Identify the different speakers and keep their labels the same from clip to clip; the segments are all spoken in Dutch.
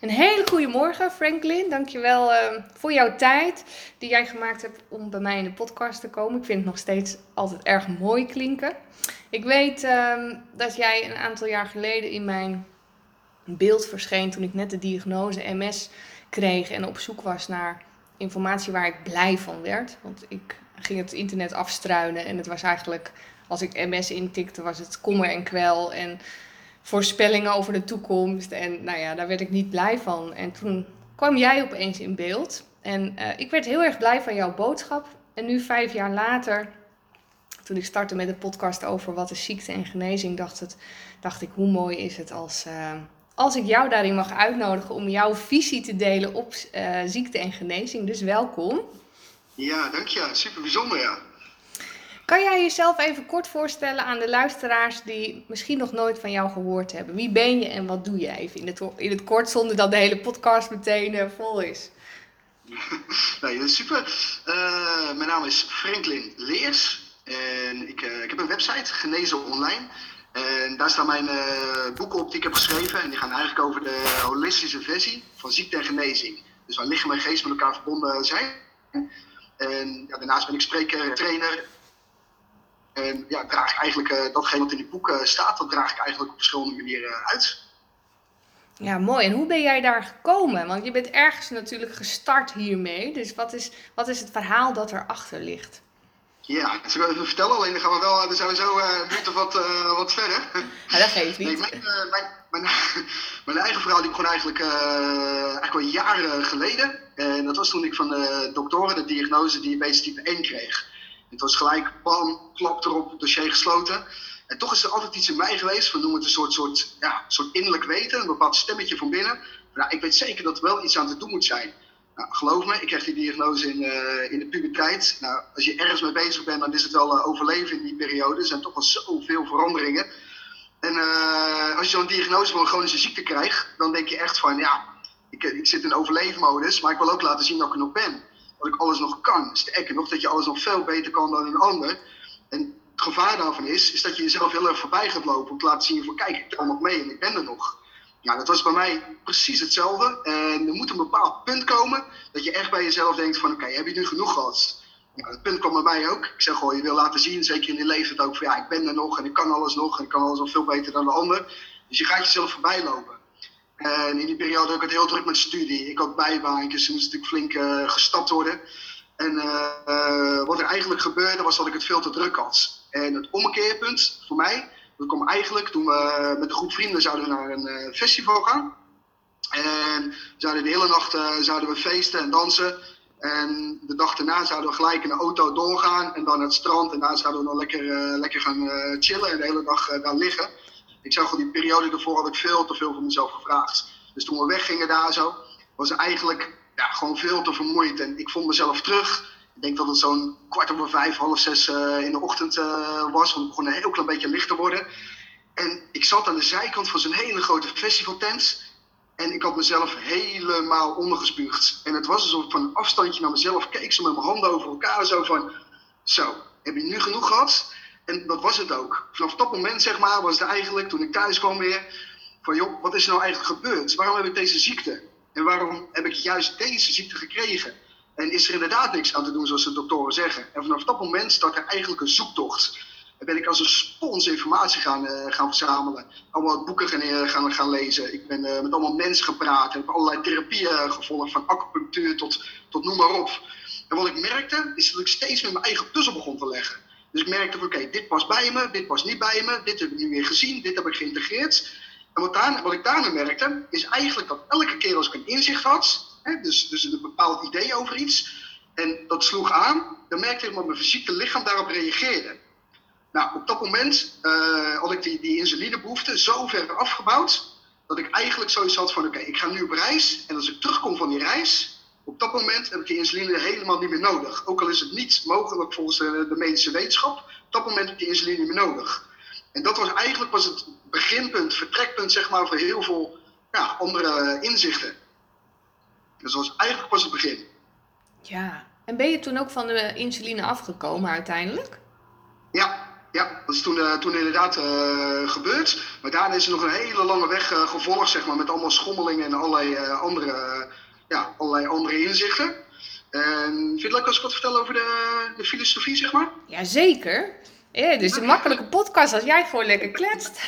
Speaker 1: Een hele goede morgen, Franklin. Dankjewel uh, voor jouw tijd die jij gemaakt hebt om bij mij in de podcast te komen. Ik vind het nog steeds altijd erg mooi klinken. Ik weet uh, dat jij een aantal jaar geleden in mijn beeld verscheen toen ik net de diagnose MS kreeg en op zoek was naar informatie waar ik blij van werd. Want ik ging het internet afstruinen en het was eigenlijk, als ik MS intikte, was het kommer en kwel en voorspellingen over de toekomst. En nou ja, daar werd ik niet blij van. En toen kwam jij opeens in beeld. En uh, ik werd heel erg blij van jouw boodschap. En nu, vijf jaar later, toen ik startte met de podcast over wat is ziekte en genezing, dacht, het, dacht ik, hoe mooi is het als, uh, als ik jou daarin mag uitnodigen om jouw visie te delen op uh, ziekte en genezing. Dus welkom.
Speaker 2: Ja, dank je. Super bijzonder, ja.
Speaker 1: Kan jij jezelf even kort voorstellen aan de luisteraars die misschien nog nooit van jou gehoord hebben? Wie ben je en wat doe je even in het, in het kort, zonder dat de hele podcast meteen uh, vol is?
Speaker 2: nee, super. Uh, mijn naam is Franklin Leers en ik, uh, ik heb een website, Genezen Online. En daar staan mijn boeken op die ik heb geschreven. En die gaan eigenlijk over de holistische versie van ziekte en genezing. Dus waar lichaam en geest met elkaar verbonden zijn. En ja, daarnaast ben ik spreker, trainer en ja, draag ik eigenlijk uh, datgene wat in die boeken staat, dat draag ik eigenlijk op verschillende manieren uit.
Speaker 1: Ja, mooi. En hoe ben jij daar gekomen? Want je bent ergens natuurlijk gestart hiermee. Dus wat is, wat is het verhaal dat erachter ligt?
Speaker 2: Ja, dat zal ik even vertellen. Alleen dan gaan we wel sowieso uh, of wat, uh, wat verder.
Speaker 1: Ja, dat geeft niet.
Speaker 2: Nee, mijn, uh, mijn, mijn, mijn, eigen verhaal die begon eigenlijk, eigenlijk al jaren geleden. En dat was toen ik van de doktoren de diagnose diabetes type 1 kreeg. Het was gelijk, bam, klap erop, dossier gesloten. En toch is er altijd iets in mij geweest, we noemen het een soort, soort, ja, soort innerlijk weten, een bepaald stemmetje van binnen. Nou, ik weet zeker dat er wel iets aan te doen moet zijn. Nou, geloof me, ik kreeg die diagnose in, uh, in de puberteit. Nou, als je ergens mee bezig bent, dan is het wel uh, overleven in die periode. Er zijn toch wel zoveel veranderingen. En uh, als je zo'n diagnose van een chronische ziekte krijgt, dan denk je echt van, ja, ik, ik zit in overleefmodus, maar ik wil ook laten zien dat ik er nog ben dat ik alles nog kan. Sterker nog, dat je alles nog veel beter kan dan een ander. En het gevaar daarvan is, is dat je jezelf heel erg voorbij gaat lopen om te laten zien van kijk, ik kan nog mee en ik ben er nog. Ja, dat was bij mij precies hetzelfde. En er moet een bepaald punt komen dat je echt bij jezelf denkt van oké, heb je nu genoeg gehad? Ja, dat punt kwam bij mij ook. Ik zeg gewoon, je wil laten zien, zeker in je leven, ook van ja, ik ben er nog en ik kan alles nog en ik kan alles nog veel beter dan de ander. Dus je gaat jezelf voorbij lopen. En in die periode ook het heel druk met studie. Ik had bijbaantjes, moest natuurlijk flink uh, gestapt worden. En uh, wat er eigenlijk gebeurde was dat ik het veel te druk had. En het omkeerpunt voor mij, dat kwam eigenlijk toen we met een groep vrienden zouden naar een uh, festival gaan. En zouden de hele nacht zouden we feesten en dansen. En de dag daarna zouden we gelijk in de auto doorgaan en dan het strand. En daar zouden we dan lekker, lekker gaan chillen en de hele dag daar liggen ik zag al die periode ervoor had ik veel te veel van mezelf gevraagd. Dus toen we weggingen daar zo, was eigenlijk ja, gewoon veel te vermoeid. En ik vond mezelf terug. Ik denk dat het zo'n kwart over vijf, half zes uh, in de ochtend uh, was. Want het begon een heel klein beetje licht te worden. En ik zat aan de zijkant van zo'n hele grote festivaltent. En ik had mezelf helemaal ondergespuugd. En het was alsof ik van een afstandje naar mezelf keek. Zo met mijn handen over elkaar. Zo van, zo, heb je nu genoeg gehad? En dat was het ook. Vanaf dat moment, zeg maar, was het eigenlijk, toen ik thuis kwam weer, van joh, wat is er nou eigenlijk gebeurd? Waarom heb ik deze ziekte? En waarom heb ik juist deze ziekte gekregen? En is er inderdaad niks aan te doen, zoals de doktoren zeggen? En vanaf dat moment start er eigenlijk een zoektocht. En ben ik als een spons informatie gaan, uh, gaan verzamelen. Allemaal boeken gaan, uh, gaan, gaan lezen. Ik ben uh, met allemaal mensen gepraat. Heb allerlei therapieën gevolgd, van acupunctuur tot, tot noem maar op. En wat ik merkte, is dat ik steeds met mijn eigen puzzel begon te leggen. Dus ik merkte van oké, dit past bij me, dit past niet bij me, dit heb ik nu weer gezien, dit heb ik geïntegreerd. En wat, daar, wat ik daarna merkte, is eigenlijk dat elke keer als ik een inzicht had, hè, dus, dus een bepaald idee over iets, en dat sloeg aan, dan merkte ik dat mijn fysieke lichaam daarop reageerde. Nou, op dat moment uh, had ik die, die insulinebehoefte zo ver afgebouwd, dat ik eigenlijk zoiets had van oké, ik ga nu op reis, en als ik terugkom van die reis, op dat moment heb die insuline helemaal niet meer nodig. Ook al is het niet mogelijk volgens de, de medische wetenschap, op dat moment heb die insuline niet meer nodig. En dat was eigenlijk was het beginpunt, vertrekpunt zeg maar, voor heel veel ja, andere inzichten. Dus dat was eigenlijk pas het begin.
Speaker 1: Ja, en ben je toen ook van de insuline afgekomen uiteindelijk?
Speaker 2: Ja, ja, dat is toen, uh, toen inderdaad uh, gebeurd. Maar daarna is er nog een hele lange weg uh, gevolgd, zeg maar, met allemaal schommelingen en allerlei, andere, ja, allerlei andere inzichten. En vind je het leuk als ik wat vertel over de, de filosofie, zeg maar?
Speaker 1: Jazeker. Ja, is een makkelijke podcast als jij gewoon lekker kletst.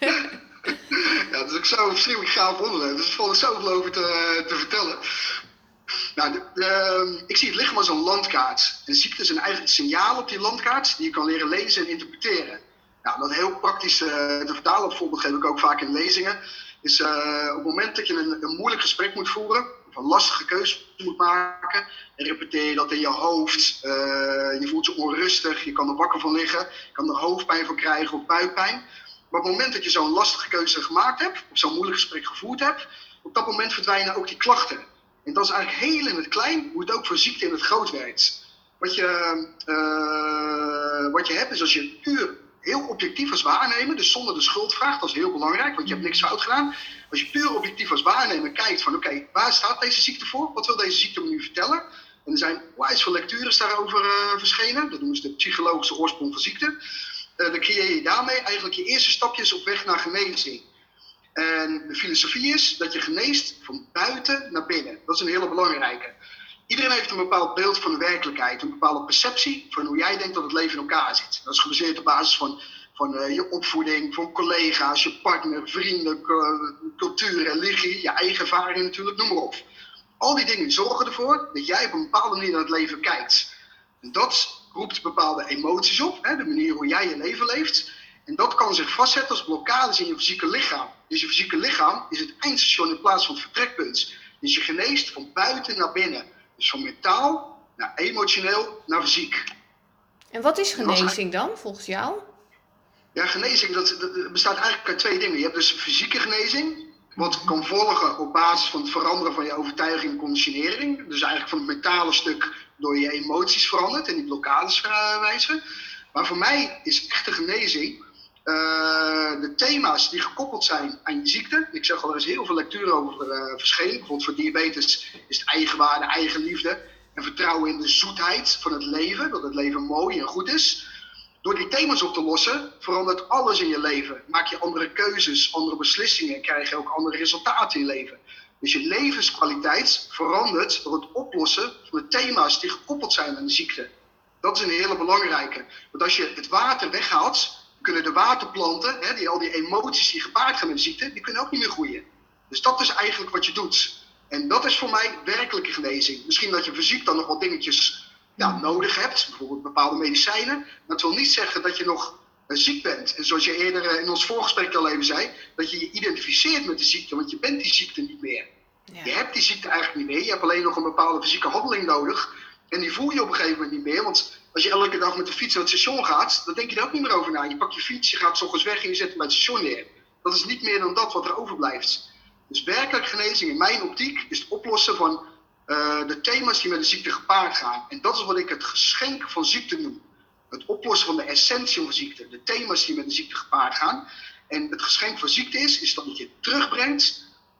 Speaker 2: ja, dat is ook zo verschrikkelijk gaaf onderwerp. Dus er valt zoveel over te, te vertellen. Nou, de, ehm, ik zie het lichaam als een landkaart. En ziektes zijn eigenlijk signalen op die landkaart die je kan leren lezen en interpreteren. Nou, dat heel praktisch uh, te vertalen, bijvoorbeeld geef ik ook vaak in lezingen, is uh, op het moment dat je een, een moeilijk gesprek moet voeren, een lastige keuze moet maken, en repeteer je dat in je hoofd. Uh, je voelt je onrustig, je kan er wakker van liggen, je kan er hoofdpijn van krijgen of buikpijn. Maar op het moment dat je zo'n lastige keuze gemaakt hebt, of zo'n moeilijk gesprek gevoerd hebt, op dat moment verdwijnen ook die klachten. En dat is eigenlijk heel in het klein hoe het ook voor ziekte in het groot werkt. Wat je, uh, wat je hebt is als je puur heel objectief als waarnemer, dus zonder de schuldvraag, dat is heel belangrijk, want je hebt niks fout gedaan. Als je puur objectief als waarnemer kijkt van oké, waar staat deze ziekte voor? Wat wil deze ziekte me nu vertellen? En er zijn wijs veel lectures daarover uh, verschenen. Dat noemen ze de psychologische oorsprong van ziekte. Uh, dan creëer je daarmee eigenlijk je eerste stapjes op weg naar genezing. En de filosofie is dat je geneest van buiten naar binnen. Dat is een hele belangrijke. Iedereen heeft een bepaald beeld van de werkelijkheid, een bepaalde perceptie van hoe jij denkt dat het leven in elkaar zit. Dat is gebaseerd op basis van, van uh, je opvoeding, van collega's, je partner, vrienden, cultuur, religie, je eigen ervaring natuurlijk, noem maar op. Al die dingen zorgen ervoor dat jij op een bepaalde manier naar het leven kijkt. En dat roept bepaalde emoties op, hè, de manier hoe jij je leven leeft. En dat kan zich vastzetten als blokkades in je fysieke lichaam. Dus je fysieke lichaam is het eindstation in plaats van het vertrekpunt. Dus je geneest van buiten naar binnen. Dus van mentaal naar emotioneel naar fysiek.
Speaker 1: En wat is genezing dan, volgens jou?
Speaker 2: Ja, genezing dat, dat, bestaat eigenlijk uit twee dingen. Je hebt dus fysieke genezing, wat kan volgen op basis van het veranderen van je overtuiging en conditionering. Dus eigenlijk van het mentale stuk door je emoties verandert en die blokkades wijzigen. Maar voor mij is echte genezing uh, de thema's die gekoppeld zijn aan je ziekte. Ik zeg al, er is heel veel lectuur over uh, verschenen. Bijvoorbeeld voor diabetes is het eigenwaarde, eigenliefde en vertrouwen in de zoetheid van het leven. Dat het leven mooi en goed is. Door die thema's op te lossen verandert alles in je leven. Maak je andere keuzes, andere beslissingen en krijg je ook andere resultaten in je leven. Dus je levenskwaliteit verandert door het oplossen van de thema's die gekoppeld zijn aan de ziekte. Dat is een hele belangrijke. Want als je het water weghaalt, kunnen de waterplanten, hè, die al die emoties die gepaard gaan met ziekte, die kunnen ook niet meer groeien. Dus dat is eigenlijk wat je doet. En dat is voor mij werkelijke genezing. Misschien dat je fysiek dan nog wat dingetjes ja, nodig hebt, bijvoorbeeld bepaalde medicijnen. Maar het wil niet zeggen dat je nog uh, ziek bent. En zoals je eerder uh, in ons voorgesprek al even zei, dat je je identificeert met de ziekte, want je bent die ziekte niet meer. Ja. Je hebt die ziekte eigenlijk niet meer. Je hebt alleen nog een bepaalde fysieke handeling nodig. En die voel je op een gegeven moment niet meer, want als je elke dag met de fiets naar het station gaat, dan denk je er ook niet meer over na. Je pakt je fiets, je gaat s weg en je zet hem bij het station neer. Dat is niet meer dan dat wat er overblijft. Dus werkelijk genezing in mijn optiek is het oplossen van uh, de thema's die met de ziekte gepaard gaan. En dat is wat ik het geschenk van ziekte noem. Het oplossen van de essentie van ziekte. De thema's die met de ziekte gepaard gaan. En het geschenk van ziekte is, is dat je terug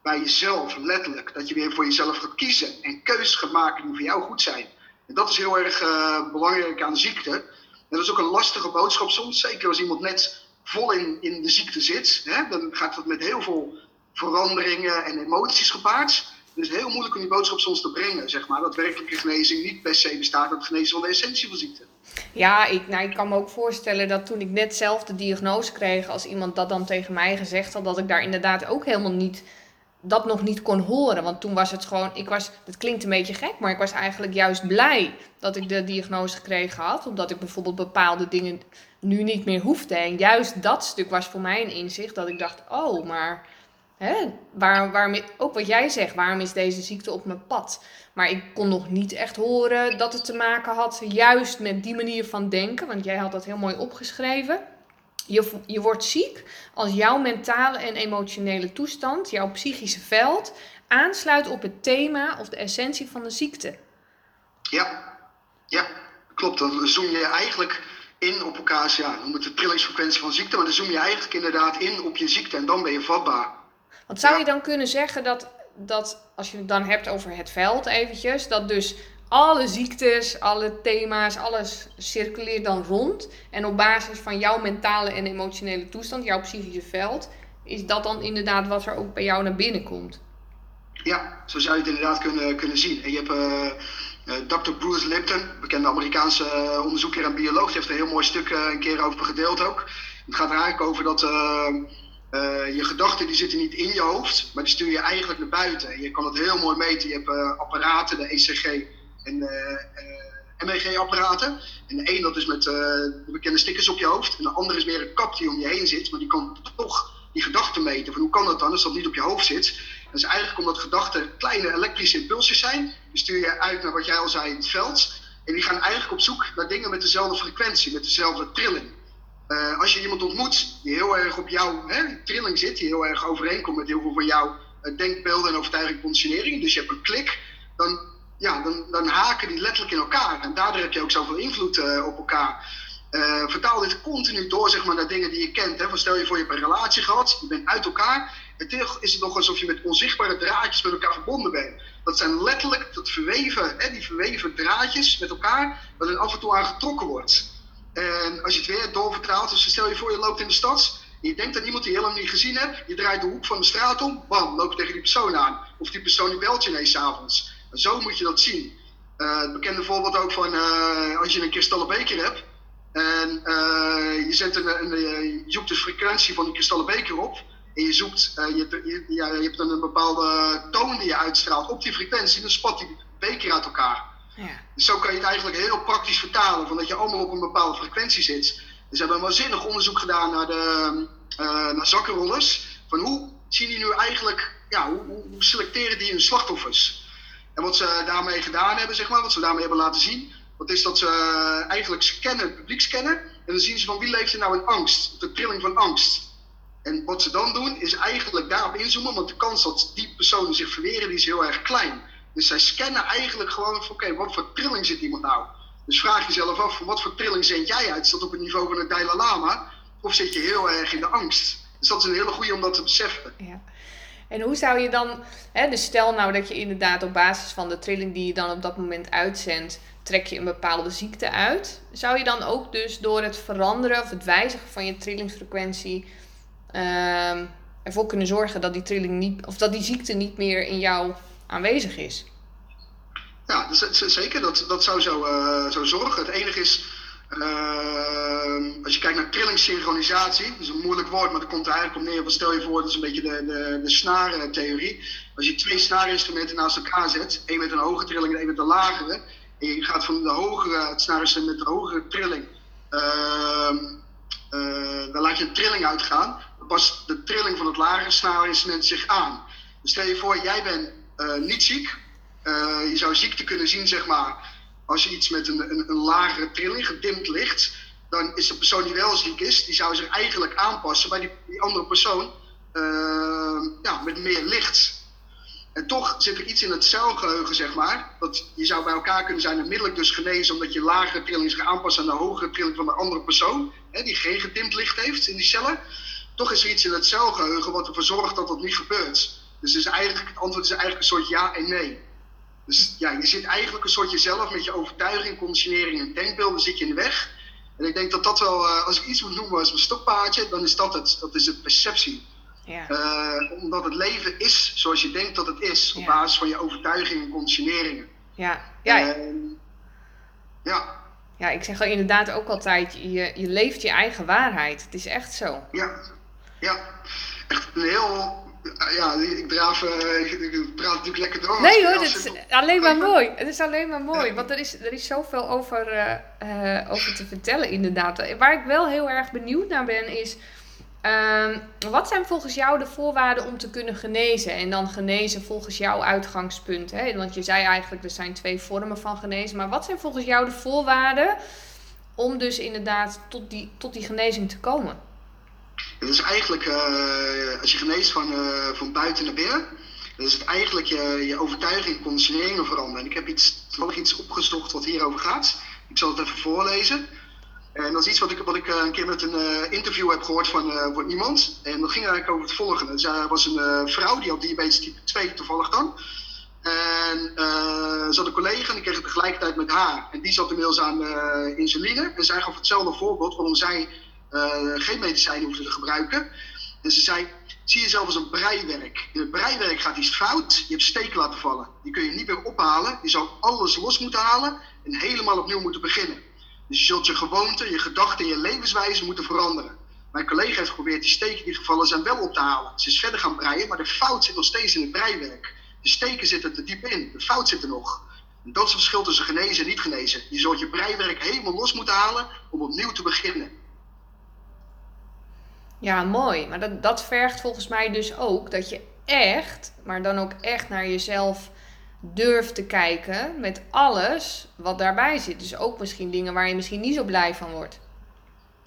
Speaker 2: bij jezelf, letterlijk. Dat je weer voor jezelf gaat kiezen en keuzes gaat maken die voor jou goed zijn. En dat is heel erg uh, belangrijk aan ziekte. En dat is ook een lastige boodschap soms, zeker als iemand net vol in, in de ziekte zit. Hè, dan gaat dat met heel veel veranderingen en emoties gepaard. Is heel moeilijk om die boodschap soms te brengen, zeg maar. Dat werkelijke genezing niet per se bestaat uit genezen van de essentie van ziekte.
Speaker 1: Ja, ik, nou, ik kan me ook voorstellen dat toen ik net zelf de diagnose kreeg, als iemand dat dan tegen mij gezegd had, dat ik daar inderdaad ook helemaal niet dat nog niet kon horen. Want toen was het gewoon, ik was, het klinkt een beetje gek, maar ik was eigenlijk juist blij dat ik de diagnose gekregen had. Omdat ik bijvoorbeeld bepaalde dingen nu niet meer hoefde. En juist dat stuk was voor mij een inzicht dat ik dacht, oh, maar hè, waar, waarom, ook wat jij zegt, waarom is deze ziekte op mijn pad? Maar ik kon nog niet echt horen dat het te maken had juist met die manier van denken. Want jij had dat heel mooi opgeschreven. Je, je wordt ziek als jouw mentale en emotionele toestand, jouw psychische veld, aansluit op het thema of de essentie van de ziekte.
Speaker 2: Ja, ja klopt. Dan zoom je eigenlijk in op elkaars, ja, noem het de trillingsfrequentie van ziekte, maar dan zoom je eigenlijk inderdaad in op je ziekte en dan ben je vatbaar.
Speaker 1: Want zou je dan kunnen zeggen dat, dat als je het dan hebt over het veld eventjes, dat dus alle ziektes, alle thema's, alles circuleert dan rond. En op basis van jouw mentale en emotionele toestand, jouw psychische veld, is dat dan inderdaad wat er ook bij jou naar binnen komt.
Speaker 2: Ja, zo zou je het inderdaad kunnen, kunnen zien. En je hebt Dr. Bruce Lipton, bekende Amerikaanse uh, onderzoeker en bioloog, heeft een heel mooi stuk een keer over gedeeld ook. Het gaat er eigenlijk over dat je gedachten die zitten niet in je hoofd, maar die stuur je eigenlijk naar buiten. En je kan het heel mooi meten. Je hebt apparaten, de ECG en MEG-apparaten. En de een dat is met de bekende stickers op je hoofd. En de andere is meer een kap die om je heen zit, maar die kan toch die gedachten meten. Van hoe kan dat dan als dat niet op je hoofd zit? Dat is eigenlijk omdat gedachten kleine elektrische impulsjes zijn. Die stuur je uit naar wat jij al zei in het veld. En die gaan eigenlijk op zoek naar dingen met dezelfde frequentie, met dezelfde trilling. Als je iemand ontmoet die heel erg op jouw hè, trilling zit, die heel erg overeenkomt met heel veel van jouw denkbeelden en overtuiging conditionering, dus je hebt een klik, dan, ja, dan, dan haken die letterlijk in elkaar. En daardoor heb je ook zoveel invloed uh, op elkaar. vertaal dit continu door zeg maar, naar dingen die je kent. Hè. Stel je voor, je hebt een relatie gehad, je bent uit elkaar het is het nog alsof je met onzichtbare draadjes met elkaar verbonden bent. Dat zijn letterlijk dat verweven, die verweven draadjes met elkaar, waar er af en toe aan getrokken wordt. En als je het weer doorvertaalt, dus stel je voor je loopt in de stad, en je denkt aan iemand die je helemaal niet gezien hebt, je draait de hoek van de straat om, bam, loop je tegen die persoon aan. Of die persoon die belt je ineens s'avonds. Zo moet je dat zien. Uh, het bekende voorbeeld ook van uh, als je een kristallen beker hebt, en uh, je, zet een, een, je zoekt de frequentie van die kristallen beker op, en je zoekt, je, je, ja, je hebt een bepaalde toon die je uitstraalt op die frequentie, dan spat die beker uit elkaar. Ja. Dus zo kan je het eigenlijk heel praktisch vertalen, van dat je allemaal op een bepaalde frequentie zit. Dus ze hebben een waanzinnig onderzoek gedaan naar, de, naar zakkenrollers, van hoe zien die nu eigenlijk, ja, hoe, hoe selecteren die hun slachtoffers? En wat ze daarmee gedaan hebben, zeg maar, wat ze daarmee hebben laten zien, dat is dat ze eigenlijk scannen, het publiek scannen, en dan zien ze van wie leeft er nou in angst, de trilling van angst. En wat ze dan doen, is eigenlijk daarop inzoomen, want de kans dat die personen zich verweren, die is heel erg klein. Dus zij scannen eigenlijk gewoon van, oké, wat voor trilling zit iemand nou? Dus vraag jezelf af, van wat voor trilling zend jij uit? Is dat op het niveau van een Dalai Lama? Of zit je heel erg in de angst? Dus dat is een hele goede om dat te beseffen.
Speaker 1: Ja. En hoe zou je dan, hè, dus stel nou dat je inderdaad op basis van de trilling die je dan op dat moment uitzendt, trek je een bepaalde ziekte uit. Zou je dan ook dus door het veranderen of het wijzigen van je trillingsfrequentie uh, ervoor kunnen zorgen dat die trilling niet, of dat die ziekte niet meer in jou aanwezig is.
Speaker 2: Ja, zeker. Dat, dat zou zo, uh, zo zorgen. Het enige is, uh, als je kijkt naar trillingssynchronisatie, dat is een moeilijk woord, maar dat komt er eigenlijk op neer. Stel je voor, dat is een beetje de, de, de snarentheorie. Als je twee snaarinstrumenten naast elkaar zet, één met een hoge trilling en één met een lagere, en je gaat van de hogere, het snaarinstrument met de hogere trilling, uh, dan laat je een trilling uitgaan pas de trilling van het lagere snaarinstrument zich aan. Dus stel je voor, jij bent uh, niet ziek. Uh, je zou ziekte kunnen zien, zeg maar, als je iets met een, een, een, lagere trilling, gedimd licht. Dan is de persoon die wel ziek is, die zou zich eigenlijk aanpassen bij die, andere persoon uh, ja, met meer licht. En toch zit er iets in het celgeheugen, zeg maar. Dat je zou bij elkaar kunnen zijn en middelijk dus genezen omdat je lagere trilling zich aanpast aan de hogere trilling van de andere persoon. Hè, die geen gedimd licht heeft in die cellen toch is er iets in het celgeheugen wat ervoor zorgt dat dat niet gebeurt. Dus is eigenlijk, het antwoord is eigenlijk een soort ja en nee. Dus ja, je zit eigenlijk een soort jezelf met je overtuiging, conditionering en denkbeelden zit je in de weg. En ik denk dat dat wel, eh, als ik iets moet noemen als mijn stokpaardje, dan is dat het. Dat is het perceptie. Ja. Uh, omdat het leven is zoals je denkt dat het is, op basis van je overtuiging en conditioneringen.
Speaker 1: Ja, ja. ja. Ja, ik zeg inderdaad ook altijd, je, je leeft je eigen waarheid. Het is echt zo.
Speaker 2: Ja, ja, echt een heel. Ja, ik draaf. Uh, ik, praat natuurlijk lekker door.
Speaker 1: Nee hoor, het is alleen maar mooi. Het is alleen maar mooi. Want er is, er is zoveel over, uh, uh, over te vertellen, inderdaad. Waar ik wel heel erg benieuwd naar ben, is. Uh, wat zijn volgens jou de voorwaarden om te kunnen genezen? En dan genezen volgens jouw uitgangspunt. Hè? Want je zei eigenlijk, er zijn twee vormen van genezen. Maar wat zijn volgens jou de voorwaarden om dus inderdaad tot die, tot die genezing te komen?
Speaker 2: Het is eigenlijk, uh, als je geneest van, uh, van buiten naar binnen, dan is het eigenlijk je, je overtuiging, conditioneringen veranderen. En ik heb iets, toevallig iets opgezocht wat hierover gaat. Ik zal het even voorlezen. En dat is iets wat ik, wat ik uh, een keer met een interview heb gehoord van, uh, iemand. En dat ging eigenlijk over het volgende. Dus er was een vrouw die had diabetes type 2 toevallig dan. En uh, zat een collega en ik kreeg het tegelijkertijd met haar. En die zat inmiddels aan insuline. En zij gaf hetzelfde voorbeeld waarom zij geen medicijnen hoefde te gebruiken. En ze zei, zie jezelf als een breiwerk. In het breiwerk gaat iets fout, je hebt steken laten vallen. Die kun je niet meer ophalen. Je zou alles los moeten halen en helemaal opnieuw moeten beginnen. Dus je zult je gewoonten, je gedachten, je levenswijze moeten veranderen. Mijn collega heeft geprobeerd die steken die gevallen zijn wel op te halen. Ze is verder gaan breien, maar de fout zit nog steeds in het breiwerk. De steken zitten te diep in, de fout zit er nog. En dat is het verschil tussen genezen en niet genezen. Je zult je breiwerk helemaal los moeten halen om opnieuw te beginnen.
Speaker 1: Ja, mooi. Maar dat, dat vergt volgens mij dus ook dat je echt, maar dan ook echt naar jezelf durft te kijken met alles wat daarbij zit. Dus ook misschien dingen waar je misschien niet zo blij van wordt.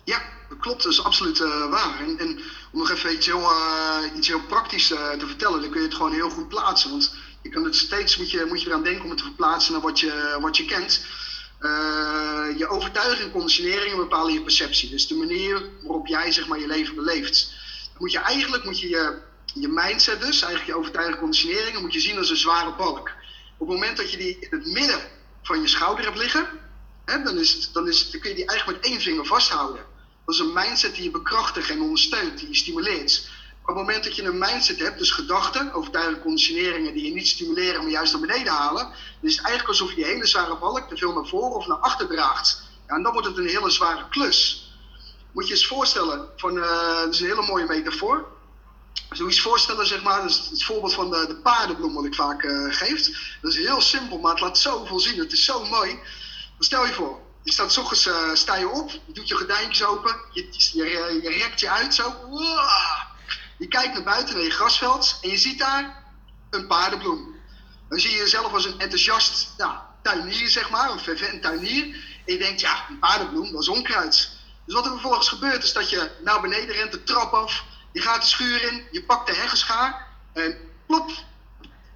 Speaker 2: Ja, klopt. Dat is absoluut uh, waar. En, om nog even iets heel, uh, iets heel praktisch uh, te vertellen, dan kun je het gewoon heel goed plaatsen. Want je kan het steeds moet je, moet je eraan denken om het te verplaatsen naar wat je, wat je kent. Je overtuiging en conditioneringen bepalen je perceptie. Dus de manier waarop jij zeg maar, je leven beleeft. Dan moet je eigenlijk moet je, je, je mindset dus, eigenlijk je overtuiging en conditioneringen, moet je zien als een zware balk. Op het moment dat je die in het midden van je schouder hebt liggen, dan, is het, dan, is het, dan kun je die eigenlijk met één vinger vasthouden. Dat is een mindset die je bekrachtigt en ondersteunt, die je stimuleert. Op het moment dat je een mindset hebt, dus gedachten, overtuigende conditioneringen die je niet stimuleren, maar juist naar beneden halen, dan is het eigenlijk alsof je hele zware balk te veel naar voren of naar achter draagt. Ja, en dan wordt het een hele zware klus. Moet je eens voorstellen, van, uh, dat is een hele mooie metafoor. Zoiets voorstellen, zeg maar, dat is het voorbeeld van de, de paardenbloem wat ik vaak uh, geef. Dat is heel simpel, maar het laat zoveel zien. Het is zo mooi. stel je voor, je staat ochtends, uh, sta je op, je doet je gordijntjes open, je, je, je rekt je uit zo. Je kijkt naar buiten naar je grasveld en je ziet daar een paardenbloem. Dan zie je jezelf als een enthousiast tuinier, zeg maar, een fervent tuinier. En je denkt, ja, een paardenbloem, dat is onkruid. Dus wat er vervolgens gebeurt, is dat je naar beneden rent, de trap af, je gaat de schuur in, je pakt de heggenschaar en plop,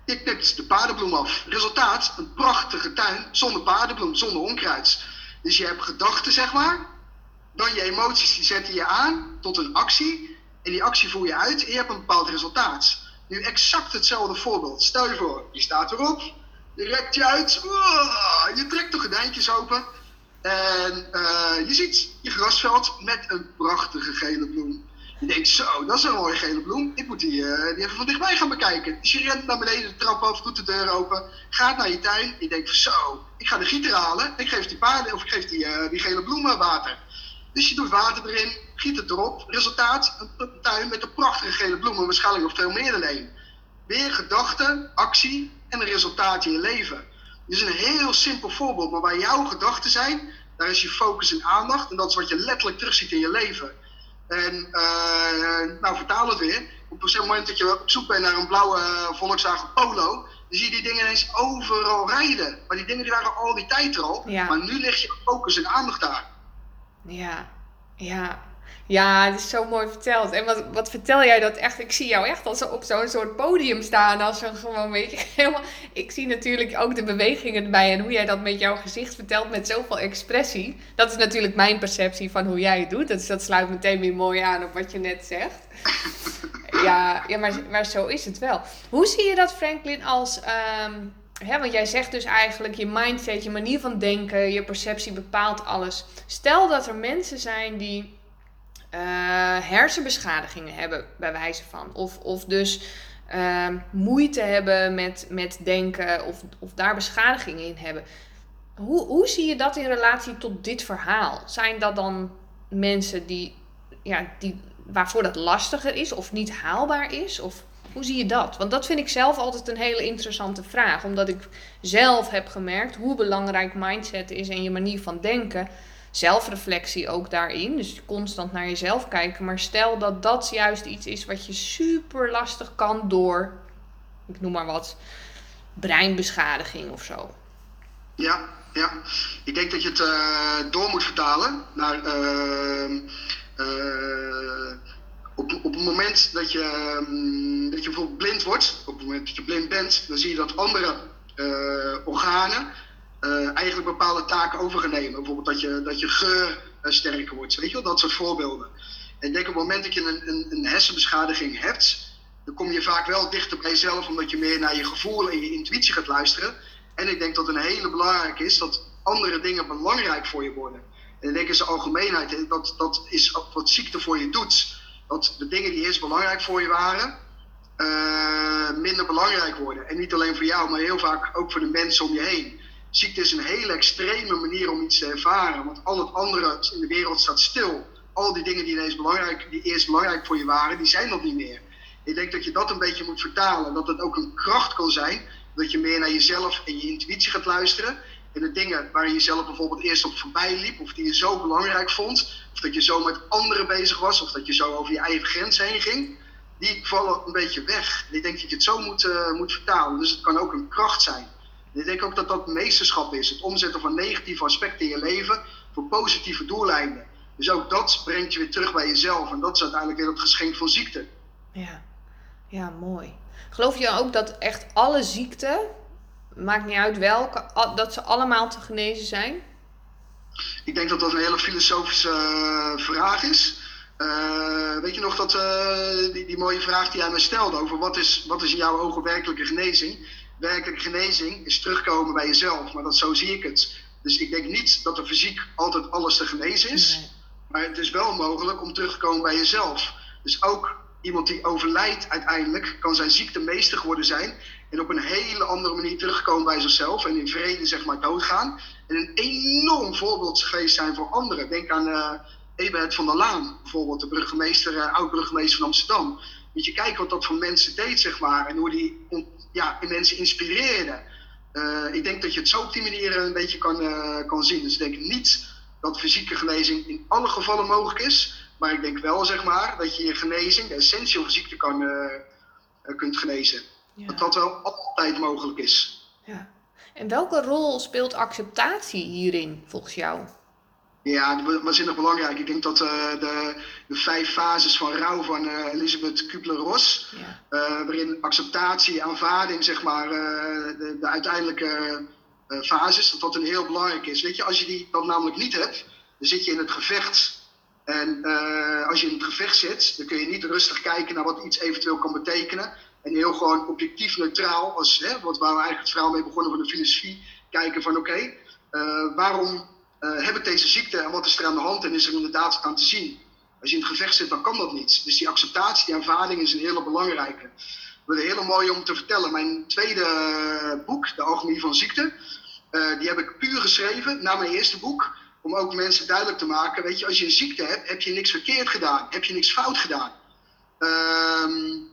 Speaker 2: je knipt de paardenbloem af. Resultaat, een prachtige tuin zonder paardenbloem, zonder onkruid. Dus je hebt gedachten, zeg maar. Dan je emoties, die zetten je aan tot een actie. En die actie voer je uit en je hebt een bepaald resultaat. Nu exact hetzelfde voorbeeld. Stel je voor, je staat erop. Je rekt je uit. Je trekt de gordijntjes open. En uh, je ziet je grasveld met een prachtige gele bloem. Je denkt, zo, dat is een mooie gele bloem. Ik moet die, uh, die even van dichtbij gaan bekijken. Dus je rent naar beneden de trap af, doet de deur open, gaat naar je tuin. Je denkt, zo, ik ga de gieter halen. Ik geef die paarden, of ik geef die, uh, die gele bloemen water. Dus je doet water erin, giet het erop. Resultaat, een tuin met een prachtige gele bloemen. Waarschijnlijk nog veel meer dan één. Weer gedachten, actie en een resultaat in je leven. Dit is een heel simpel voorbeeld, maar waar jouw gedachten zijn, daar is je focus en aandacht. En dat is wat je letterlijk terugziet in je leven. En uh, nou, vertaal het weer. Op het moment dat je op zoek bent naar een blauwe Volkswagen Polo, dan zie je die dingen ineens overal rijden. Maar die dingen die waren al die tijd er al. Ja. Maar nu leg je focus en aandacht daar.
Speaker 1: Ja, ja. Ja, het is zo mooi verteld. En wat, wat vertel jij dat echt? Ik zie jou echt als op zo'n soort podium staan. Als een gewoon, weet je, helemaal... Ik zie natuurlijk ook de bewegingen erbij en hoe jij dat met jouw gezicht vertelt met zoveel expressie. Dat is natuurlijk mijn perceptie van hoe jij het doet. Dus dat sluit meteen weer mooi aan op wat je net zegt. Ja, ja maar, maar zo is het wel. Hoe zie je dat, Franklin, als... Um, Hè, want jij zegt dus eigenlijk, je mindset, je manier van denken, je perceptie bepaalt alles. Stel dat er mensen zijn die uh, hersenbeschadigingen hebben, bij wijze van. Of, of dus uh, moeite hebben met, met denken of, of daar beschadigingen in hebben. Hoe, hoe zie je dat in relatie tot dit verhaal? Zijn dat dan mensen die, ja, die, waarvoor dat lastiger is of niet haalbaar is? Of hoe zie je dat? Want dat vind ik zelf altijd een hele interessante vraag. Omdat ik zelf heb gemerkt hoe belangrijk mindset is en je manier van denken zelfreflectie ook daarin. Dus constant naar jezelf kijken. Maar stel dat dat juist iets is wat je super lastig kan door, ik noem maar wat, breinbeschadiging of zo.
Speaker 2: Ja, ja. Ik denk dat je het uh, door moet vertalen naar. Uh, op, het moment dat je, um, dat je bijvoorbeeld blind wordt, op het moment dat je blind bent, dan zie je dat andere organen uh, eigenlijk bepaalde taken overgenemen. Bijvoorbeeld dat je, dat je geur uh, sterker wordt, weet je wel, dat soort voorbeelden. En ik denk op het moment dat je een, een, een hersenbeschadiging hebt, dan kom je vaak wel dichter bij jezelf, omdat je meer naar je gevoel en je intuïtie gaat luisteren. En ik denk dat een hele belangrijke is dat andere dingen belangrijk voor je worden. En ik denk in zijn algemeenheid, dat, dat is wat ziekte voor je doet. Dat de dingen die eerst belangrijk voor je waren, uh, minder belangrijk worden. En niet alleen voor jou, maar heel vaak ook voor de mensen om je heen. Ziekte is een hele extreme manier om iets te ervaren. Want al het andere in de wereld staat stil. Al die dingen die, ineens belangrijk, die eerst belangrijk voor je waren, die zijn nog niet meer. Ik denk dat je dat een beetje moet vertalen. Dat het ook een kracht kan zijn. Dat je meer naar jezelf en je intuïtie gaat luisteren. En de dingen waar je jezelf bijvoorbeeld eerst op voorbij liep. Of die je zo belangrijk vond. Of dat je zo met anderen bezig was. Of dat je zo over je eigen grens heen ging. Die vallen een beetje weg. En ik denk dat je het zo moet, uh, moet vertalen. Dus het kan ook een kracht zijn. En ik denk ook dat dat meesterschap is. Het omzetten van negatieve aspecten in je leven voor positieve doeleinden. Dus ook dat brengt je weer terug bij jezelf. En dat is uiteindelijk weer het geschenk van ziekte.
Speaker 1: Ja, ja mooi. Geloof je ook dat echt alle ziekten, maakt niet uit welke, dat ze allemaal te genezen zijn?
Speaker 2: Ik denk dat dat een hele filosofische uh, vraag is. Uh, weet je nog dat, uh, die, die, mooie vraag die jij me stelde over wat is, wat is in jouw ogen werkelijke genezing? Werkelijke genezing is terugkomen bij jezelf, maar dat, zo zie ik het. Dus ik denk niet dat er fysiek altijd alles te genezen is. Nee. Maar het is wel mogelijk om terug te komen bij jezelf. Dus ook iemand die overlijdt uiteindelijk kan zijn ziekte meester geworden zijn. En op een hele andere manier terugkomen bij zichzelf. En in vrede zeg maar doodgaan. En een enorm voorbeeld geweest zijn voor anderen. Denk aan uh, Eberhard van der Laan bijvoorbeeld. De burgemeester, uh, oud-burgemeester van Amsterdam. Moet je kijken wat dat voor mensen deed zeg maar. En hoe die ja, mensen inspireerde. Uh, ik denk dat je het zo op die manier een beetje kan, kan zien. Dus ik denk niet dat fysieke genezing in alle gevallen mogelijk is. Maar ik denk wel, zeg maar, dat je je genezing, de essentie van ziekte, kan, kunt genezen. Dat dat wel altijd mogelijk is.
Speaker 1: Ja. En welke rol speelt acceptatie hierin, volgens jou?
Speaker 2: Ja, waanzinnig belangrijk. Ik denk dat uh, de, de, vijf fases van rouw van uh, Elisabeth Kubler-Ross, ja. waarin acceptatie, aanvaarding, zeg maar, de, de, uiteindelijke fases, dat dat een heel belangrijk is. Weet je, als je die dan namelijk niet hebt, dan zit je in het gevecht en als je in het gevecht zit, dan kun je niet rustig kijken naar wat iets eventueel kan betekenen. En heel gewoon objectief neutraal, als, hè, wat waar we eigenlijk het verhaal mee begonnen van de filosofie, kijken van oké, uh, waarom uh, heb ik deze ziekte en wat is er aan de hand en is er inderdaad aan te zien? Als je in het gevecht zit, dan kan dat niet. Dus die acceptatie, die aanvaarding is een hele belangrijke. Wat een hele mooie om te vertellen. Mijn tweede boek, De Alchemie van Ziekte, die heb ik puur geschreven na mijn eerste boek om ook mensen duidelijk te maken, weet je, als je een ziekte hebt, heb je niks verkeerd gedaan, heb je niks fout gedaan. Uh,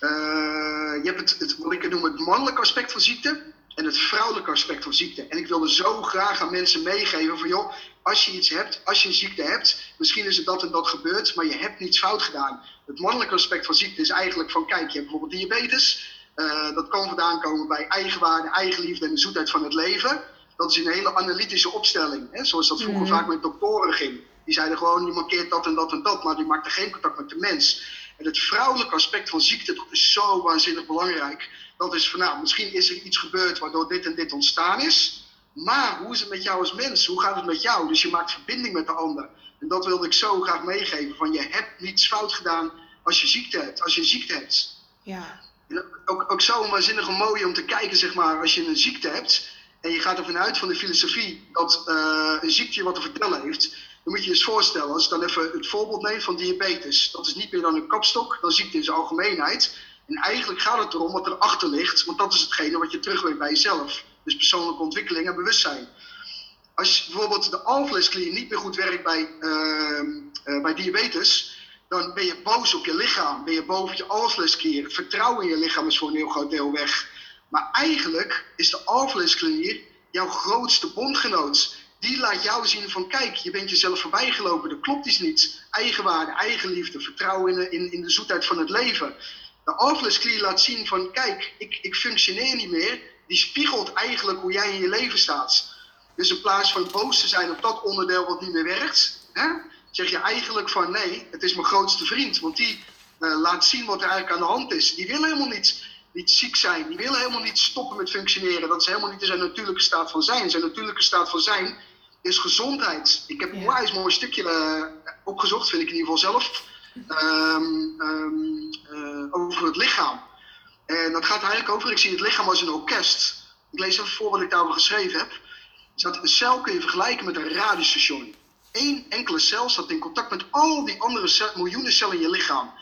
Speaker 2: je hebt het, het, wat ik noem het mannelijke aspect van ziekte en het vrouwelijke aspect van ziekte. En ik wilde zo graag aan mensen meegeven van, joh, als je iets hebt, als je een ziekte hebt, misschien is het dat en dat gebeurd, maar je hebt niets fout gedaan. Het mannelijke aspect van ziekte is eigenlijk van, kijk, je hebt bijvoorbeeld diabetes. Uh, dat kan vandaan komen bij eigenwaarde, eigenliefde en de zoetheid van het leven dat is een hele analytische opstelling. Hè? Zoals dat vroeger mhm. vaak met doktoren ging. Die zeiden gewoon, je markeert dat en dat en dat, maar die maakte geen contact met de mens. En het vrouwelijke aspect van ziekte, dat is zo waanzinnig belangrijk. Dat is van, nou, misschien is er iets gebeurd waardoor dit en dit ontstaan is. Maar hoe is het met jou als mens? Hoe gaat het met jou? Dus je maakt verbinding met de ander. En dat wilde ik zo graag meegeven. Van je hebt niets fout gedaan als je ziekte hebt. Als je een ziekte hebt.
Speaker 1: Ja.
Speaker 2: ook, ook zo waanzinnig mooi om te kijken, zeg maar, als je een ziekte hebt en je gaat ervan uit van de filosofie dat uh, een ziekte wat te vertellen heeft, dan moet je je eens voorstellen, als ik dan even het voorbeeld neem van diabetes. Dat is niet meer dan een kapstok, dan ziekte in zijn algemeenheid. En eigenlijk gaat het erom wat erachter ligt, want dat is hetgene wat je terugweegt bij jezelf. Dus persoonlijke ontwikkeling en bewustzijn. Als bijvoorbeeld de alvleesklier niet meer goed werkt bij, uh, uh, bij diabetes, dan ben je boos op je lichaam, ben je boven je alvleesklier. Vertrouwen in je lichaam is voor een heel groot deel weg. Maar eigenlijk is de alvleesklier jouw grootste bondgenoot. Die laat jou zien van kijk, je bent jezelf voorbijgelopen, er klopt iets niet. Eigenwaarde, eigenliefde, vertrouwen in in, in de zoetheid van het leven. De alvleesklier laat zien van kijk, ik, ik functioneer niet meer. Die spiegelt eigenlijk hoe jij in je leven staat. Dus in plaats van boos te zijn op dat onderdeel wat niet meer werkt, hè, zeg je eigenlijk van nee, het is mijn grootste vriend. Want die uh, laat zien wat er eigenlijk aan de hand is. Die wil helemaal niet niet ziek zijn. Die willen helemaal niet stoppen met functioneren. Dat is helemaal niet in zijn natuurlijke staat van zijn. Zijn natuurlijke staat van zijn is gezondheid. Ik heb een ja. wijs mooi stukje uh, opgezocht, vind ik in ieder geval zelf. Um, um, uh, over het lichaam. En dat gaat eigenlijk over, ik zie het lichaam als een orkest. Ik lees even voor wat ik daarover geschreven heb. Dat een cel kun je vergelijken met een radiostation. Eén enkele cel staat in contact met al die andere miljoenen cellen in je lichaam.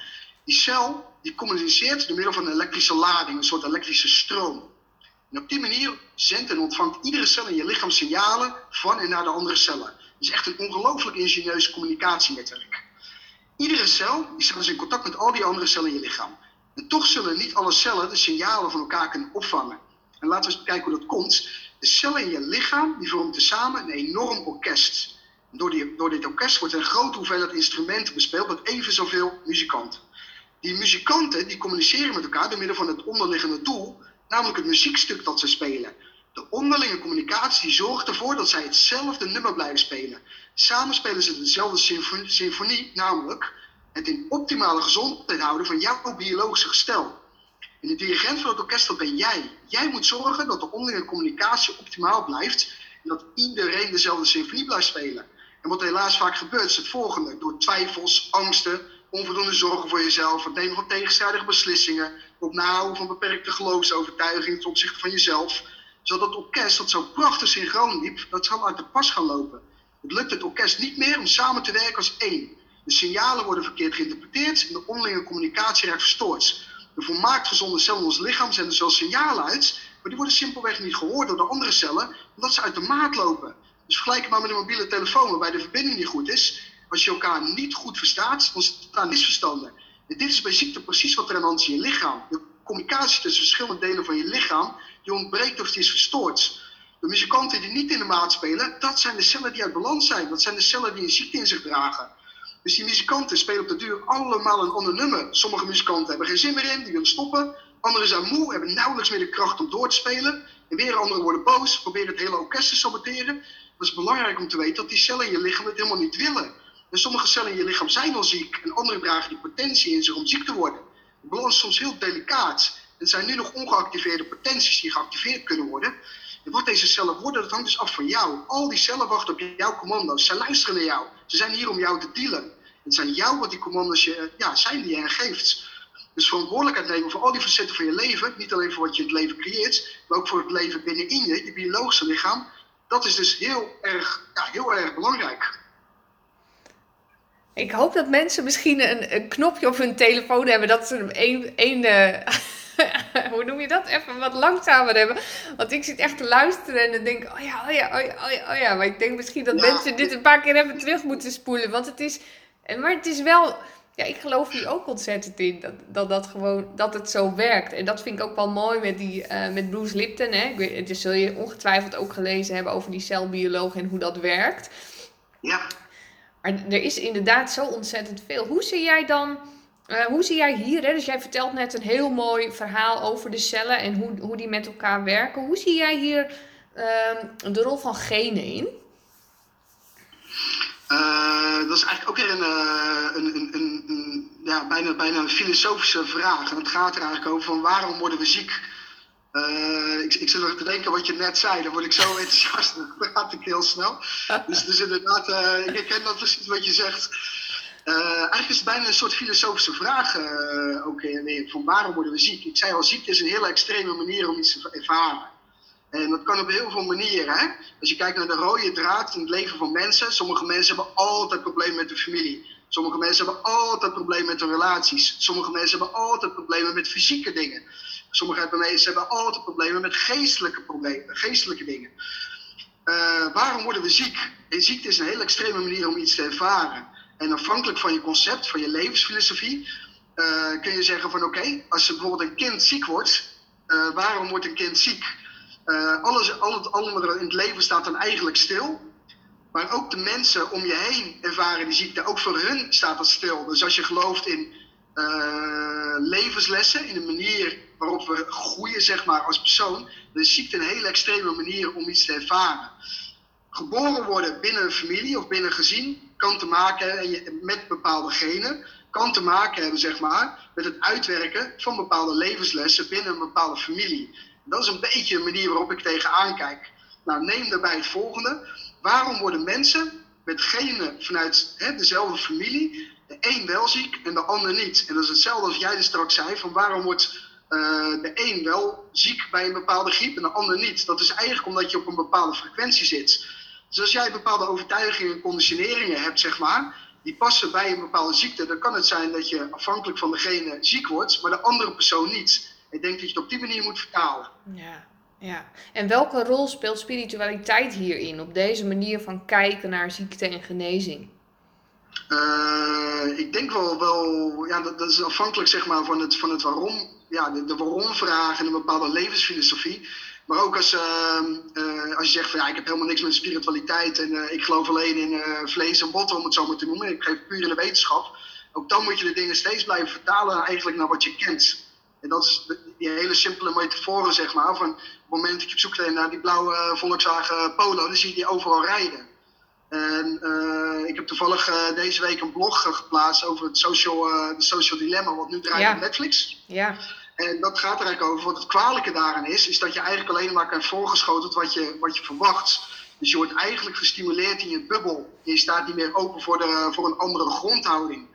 Speaker 2: Die cel die communiceert door middel van een elektrische lading, een soort elektrische stroom. En op die manier zendt en ontvangt iedere cel in je lichaam signalen van en naar de andere cellen. Het is echt een ongelooflijk ingenieus communicatienetwerk. Iedere cel die staat dus in contact met al die andere cellen in je lichaam. En toch zullen niet alle cellen de signalen van elkaar kunnen opvangen. En laten we eens kijken hoe dat komt. De cellen in je lichaam die vormen tezamen een enorm orkest. door, die, door dit orkest wordt een grote hoeveelheid instrumenten bespeeld met even zoveel muzikanten. Die muzikanten die communiceren met elkaar door middel van het onderliggende doel, namelijk het muziekstuk dat ze spelen. De onderlinge communicatie zorgt ervoor dat zij hetzelfde nummer blijven spelen. Samen spelen ze dezelfde symfonie, symfonie namelijk het in optimale gezondheid houden van jouw biologische gestel. En de dirigent van het orkest, dat ben jij. Jij moet zorgen dat de onderlinge communicatie optimaal blijft en dat iedereen dezelfde symfonie blijft spelen. En wat helaas vaak gebeurt is het volgende. Door twijfels, angsten, onvoldoende zorgen voor jezelf, het nemen van tegenstrijdige beslissingen, op nahouden van beperkte geloofsovertuigingen ten opzichte van jezelf, zodat het orkest dat zo prachtig synchroon liep, dat zal uit de pas gaan lopen. Het lukt het orkest niet meer om samen te werken als één. De signalen worden verkeerd geïnterpreteerd en de onderlinge communicatie raakt verstoord. De volmaakt gezonde cellen in ons lichaam zenden zo signalen uit, maar die worden simpelweg niet gehoord door de andere cellen, omdat ze uit de maat lopen. Dus vergelijk het maar met een mobiele telefoon, waarbij de verbinding niet goed is. Als je elkaar niet goed verstaat, staan misverstanden. En dit is bij ziekte precies wat er aan de hand is in je lichaam. De communicatie tussen verschillende delen van je lichaam, die ontbreekt of die is verstoord. De muzikanten die niet in de maat spelen, dat zijn de cellen die uit balans zijn. Dat zijn de cellen die een ziekte in zich dragen. Dus die muzikanten spelen op de duur allemaal een ander nummer. Sommige muzikanten hebben geen zin meer in, die willen stoppen. Anderen zijn moe, hebben nauwelijks meer de kracht om door te spelen. En weer anderen worden boos, proberen het hele orkest te saboteren. Het is belangrijk om te weten dat die cellen in je lichaam het helemaal niet willen. Sommige cellen in je lichaam zijn al ziek en andere dragen die potentie in zich om ziek te worden. De balans is soms heel delicaat. Het zijn nu nog ongeactiveerde potenties die geactiveerd kunnen worden. En wat deze cellen worden, dat hangt dus af van jou. Al die cellen wachten op jouw commando's. Ze luisteren naar jou. Ze zijn hier om jou te dealen. Het zijn jou wat die commando's je, ja, zijn die je geeft. Dus verantwoordelijkheid nemen voor al die facetten van je leven. Niet alleen voor wat je in het leven creëert, maar ook voor het leven binnenin je, je biologische lichaam. Dat is dus heel erg, ja, heel erg belangrijk.
Speaker 1: Ik hoop dat mensen misschien een, een knopje op hun telefoon hebben dat ze een, een uh, hoe noem je dat? Even wat langzamer hebben. Want ik zit echt te luisteren en dan denk oh ja, oh ja, oh ja, oh ja, oh ja. Maar ik denk misschien dat mensen dit een paar keer even terug moeten spoelen. Want het is, maar het is wel, ja, ik geloof hier ook ontzettend in. Dat, dat, dat, gewoon, dat het zo werkt. En dat vind ik ook wel mooi met, die, uh, met Bruce Lipton. Hè? Ik weet, dus zul je ongetwijfeld ook gelezen hebben over die celbioloog en hoe dat werkt.
Speaker 2: Ja.
Speaker 1: Maar er is inderdaad zo ontzettend veel. Hoe zie jij dan, uh, hoe zie jij hier, hè? dus jij vertelt net een heel mooi verhaal over de cellen en hoe, hoe die met elkaar werken. Hoe zie jij hier uh, de rol van genen in?
Speaker 2: Uh, dat is eigenlijk ook weer een, een, een, een, een, ja, bijna, bijna een filosofische vraag. En het gaat er eigenlijk over van waarom worden we ziek? Uh, ik, ik zit nog te denken wat je net zei, dan word ik zo enthousiast, dan gaat ik heel snel. Dus, dus inderdaad, uh, ik ken dat precies wat je zegt. Uh, eigenlijk is het bijna een soort filosofische vraag ook van waarom worden we ziek? Ik zei al, ziekte is een hele extreme manier om iets te ervaren. En dat kan op heel veel manieren. Hè? Als je kijkt naar de rode draad in het leven van mensen, sommige mensen hebben altijd problemen met de familie. Sommige mensen hebben altijd problemen met hun relaties. Sommige mensen hebben altijd problemen met fysieke dingen. Sommige mensen hebben altijd problemen met geestelijke, problemen, geestelijke dingen. Uh, waarom worden we ziek? En ziekte is een hele extreme manier om iets te ervaren. En afhankelijk van je concept, van je levensfilosofie, uh, kun je zeggen van oké, okay, als bijvoorbeeld een kind ziek wordt, uh, waarom wordt een kind ziek? alles, al het andere in het leven staat dan eigenlijk stil. Maar ook de mensen om je heen ervaren die ziekte. Ook voor hun staat dat stil. Dus als je gelooft in levenslessen, in een manier waarop we groeien zeg maar, als persoon, dan is ziekte een hele extreme manier om iets te ervaren. Geboren worden binnen een familie of binnen een gezin kan te maken hebben met bepaalde genen, kan te maken hebben zeg maar, met het uitwerken van bepaalde levenslessen binnen een bepaalde familie. Dat is een beetje een manier waarop ik tegenaan kijk. Nou, neem daarbij het volgende. Waarom worden mensen met genen vanuit hè, dezelfde familie de een wel ziek en de ander niet. En dat is hetzelfde als jij er straks zei, van waarom wordt uh, de een wel ziek bij een bepaalde griep en de ander niet. Dat is eigenlijk omdat je op een bepaalde frequentie zit. Dus als jij bepaalde overtuigingen en conditioneringen hebt, zeg maar, die passen bij een bepaalde ziekte, dan kan het zijn dat je afhankelijk van degene ziek wordt, maar de andere persoon niet. Ik denk dat je het op die manier moet vertalen.
Speaker 1: Ja, ja. En welke rol speelt spiritualiteit hierin, op deze manier van kijken naar ziekte en genezing?
Speaker 2: Uh, ik denk wel, wel ja, dat, dat, is afhankelijk zeg maar, van, het, van het waarom, ja, de, de waarom-vraag en een bepaalde levensfilosofie. Maar ook als, uh, uh, als je zegt van ja, ik heb helemaal niks met spiritualiteit en uh, ik geloof alleen in vlees en botten, om het zo maar te noemen. Ik geef puur in de wetenschap. Ook dan moet je de dingen steeds blijven vertalen eigenlijk naar wat je kent. En dat is die hele simpele metaforen, zeg maar. Van op het moment dat je op zoek bent naar die blauwe Volkswagen Polo, dan zie je die overal rijden. En ik heb toevallig deze week een blog geplaatst over het social, de social dilemma, wat nu draait ja. op Netflix.
Speaker 1: Ja.
Speaker 2: En dat gaat er eigenlijk over. Wat het kwalijke daaraan is, is dat je eigenlijk alleen maar krijgt voorgeschoteld wat je, wat je verwacht. Dus je wordt eigenlijk gestimuleerd in je bubbel. Je staat niet meer open voor, de, voor een andere grondhouding.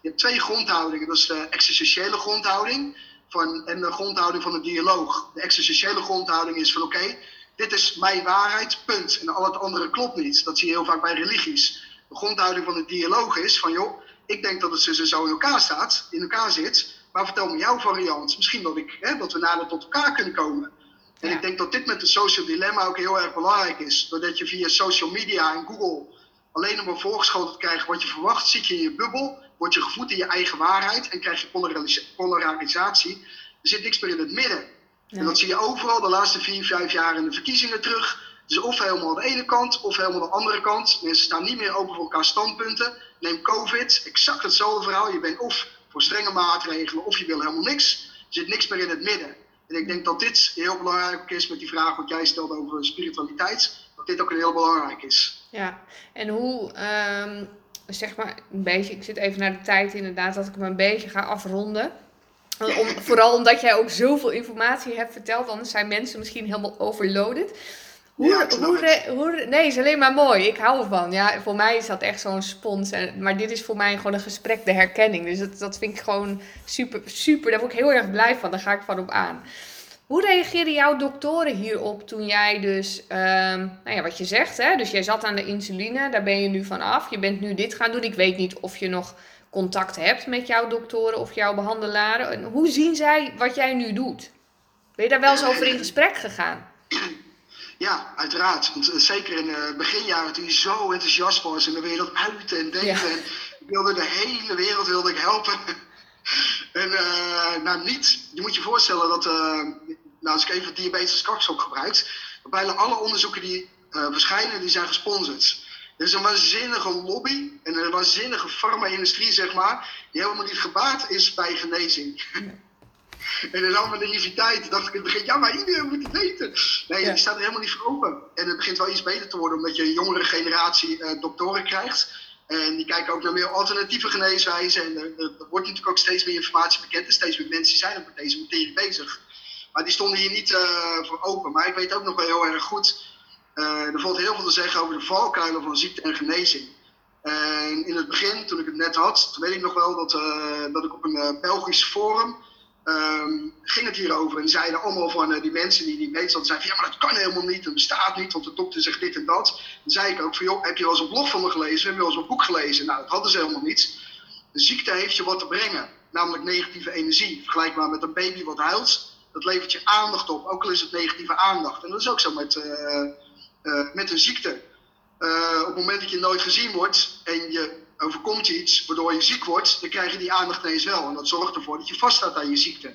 Speaker 2: Je hebt twee grondhoudingen. Dat is de existentiële grondhouding van, en de grondhouding van de dialoog. De existentiële grondhouding is van oké, dit is mijn waarheid, punt. En al het andere klopt niet. Dat zie je heel vaak bij religies. De grondhouding van de dialoog is van, joh, ik denk dat het zo in elkaar staat, in elkaar zit. Maar vertel me jouw variant. Misschien dat, ik, hè, dat we nader tot elkaar kunnen komen. En ik denk dat dit met de social dilemma ook heel erg belangrijk is. Doordat je via social media en Google alleen maar voorgeschoten krijgt wat je verwacht, zit je in je bubbel, word je gevoed in je eigen waarheid en krijg je polarisatie. Er zit niks meer in het midden. En dat zie je overal de laatste vier, vijf jaar in de verkiezingen terug. Dus of helemaal de ene kant of helemaal de andere kant. Mensen staan niet meer open voor elkaar standpunten. Neem COVID, exact hetzelfde verhaal. Je bent of voor strenge maatregelen of je wil helemaal niks. Zit niks meer in het midden. En ik denk dat dit heel belangrijk is met die vraag wat jij stelde over spiritualiteit. Dat dit ook heel belangrijk is.
Speaker 1: Ja, en hoe, um, zeg maar, een beetje, ik zit even naar de tijd inderdaad, dat ik me een beetje ga afronden. Om, vooral omdat jij ook zoveel informatie hebt verteld, anders zijn mensen misschien helemaal overloaded. Hoe, ja, hoe, hoe, nee, is alleen maar mooi. Ik hou ervan. Ja, voor mij is dat echt zo'n spons. En, maar dit is voor mij gewoon een gesprek, de herkenning. Dus dat, dat vind ik gewoon super, super. Daar word ik heel erg blij van. Daar ga ik van op aan. Hoe reageerden jouw doktoren hierop toen jij dus, um, nou ja, wat je zegt, hè? Dus jij zat aan de insuline, daar ben je nu van af. Je bent nu dit gaan doen. Ik weet niet of je nog contact hebt met jouw doktoren of jouw behandelaren. En hoe zien zij wat jij nu doet? Ben je daar wel eens over in gesprek gegaan?
Speaker 2: Ja, uiteraard. Want eh, zeker in de beginjaren toen je zo enthousiast was en de wereld uit en denken. Ja. En ik wilde de hele wereld wilde ik helpen. en uh, nou niet, je moet je voorstellen dat, uh, nou als ik even diabetes kapstok gebruik, bijna alle onderzoeken die verschijnen, die zijn gesponsord. Er is een waanzinnige lobby en een waanzinnige farma-industrie, zeg maar, die helemaal niet gebaat is bij genezing. En in al mijn naïviteit dacht ik in het begin, ja, maar iedereen moet het weten. Nee, die staat er helemaal niet voor open. En het begint wel iets beter te worden, omdat je een jongere generatie uh, doktoren krijgt. En die kijken ook naar meer alternatieve geneeswijzen. En er, er, wordt natuurlijk ook steeds meer informatie bekend. En steeds meer mensen zijn ook met deze materie bezig. Maar die stonden hier niet uh, voor open. Maar ik weet ook nog wel heel erg goed. Uh, er valt heel veel te zeggen over de valkuilen van ziekte en genezing. En in het begin, toen ik het net had, toen weet ik nog wel dat, dat ik op een Belgisch forum um, ging het hierover. En zeiden allemaal van uh, die mensen die niet weten, zeiden van ja, maar dat kan helemaal niet, dat bestaat niet, want de dokter zegt dit en dat. Dan zei ik ook van joh, heb je wel eens een blog van me gelezen? Heb je wel eens een boek gelezen? Nou, dat hadden ze helemaal niet. De ziekte heeft je wat te brengen, namelijk negatieve energie. Vergelijkbaar met een baby wat huilt, dat levert je aandacht op, ook al is het negatieve aandacht. En dat is ook zo met, uh, uh, met een ziekte. op het moment dat je nooit gezien wordt en je overkomt je iets waardoor je ziek wordt, dan krijg je die aandacht ineens wel. En dat zorgt ervoor dat je vaststaat aan je ziekte.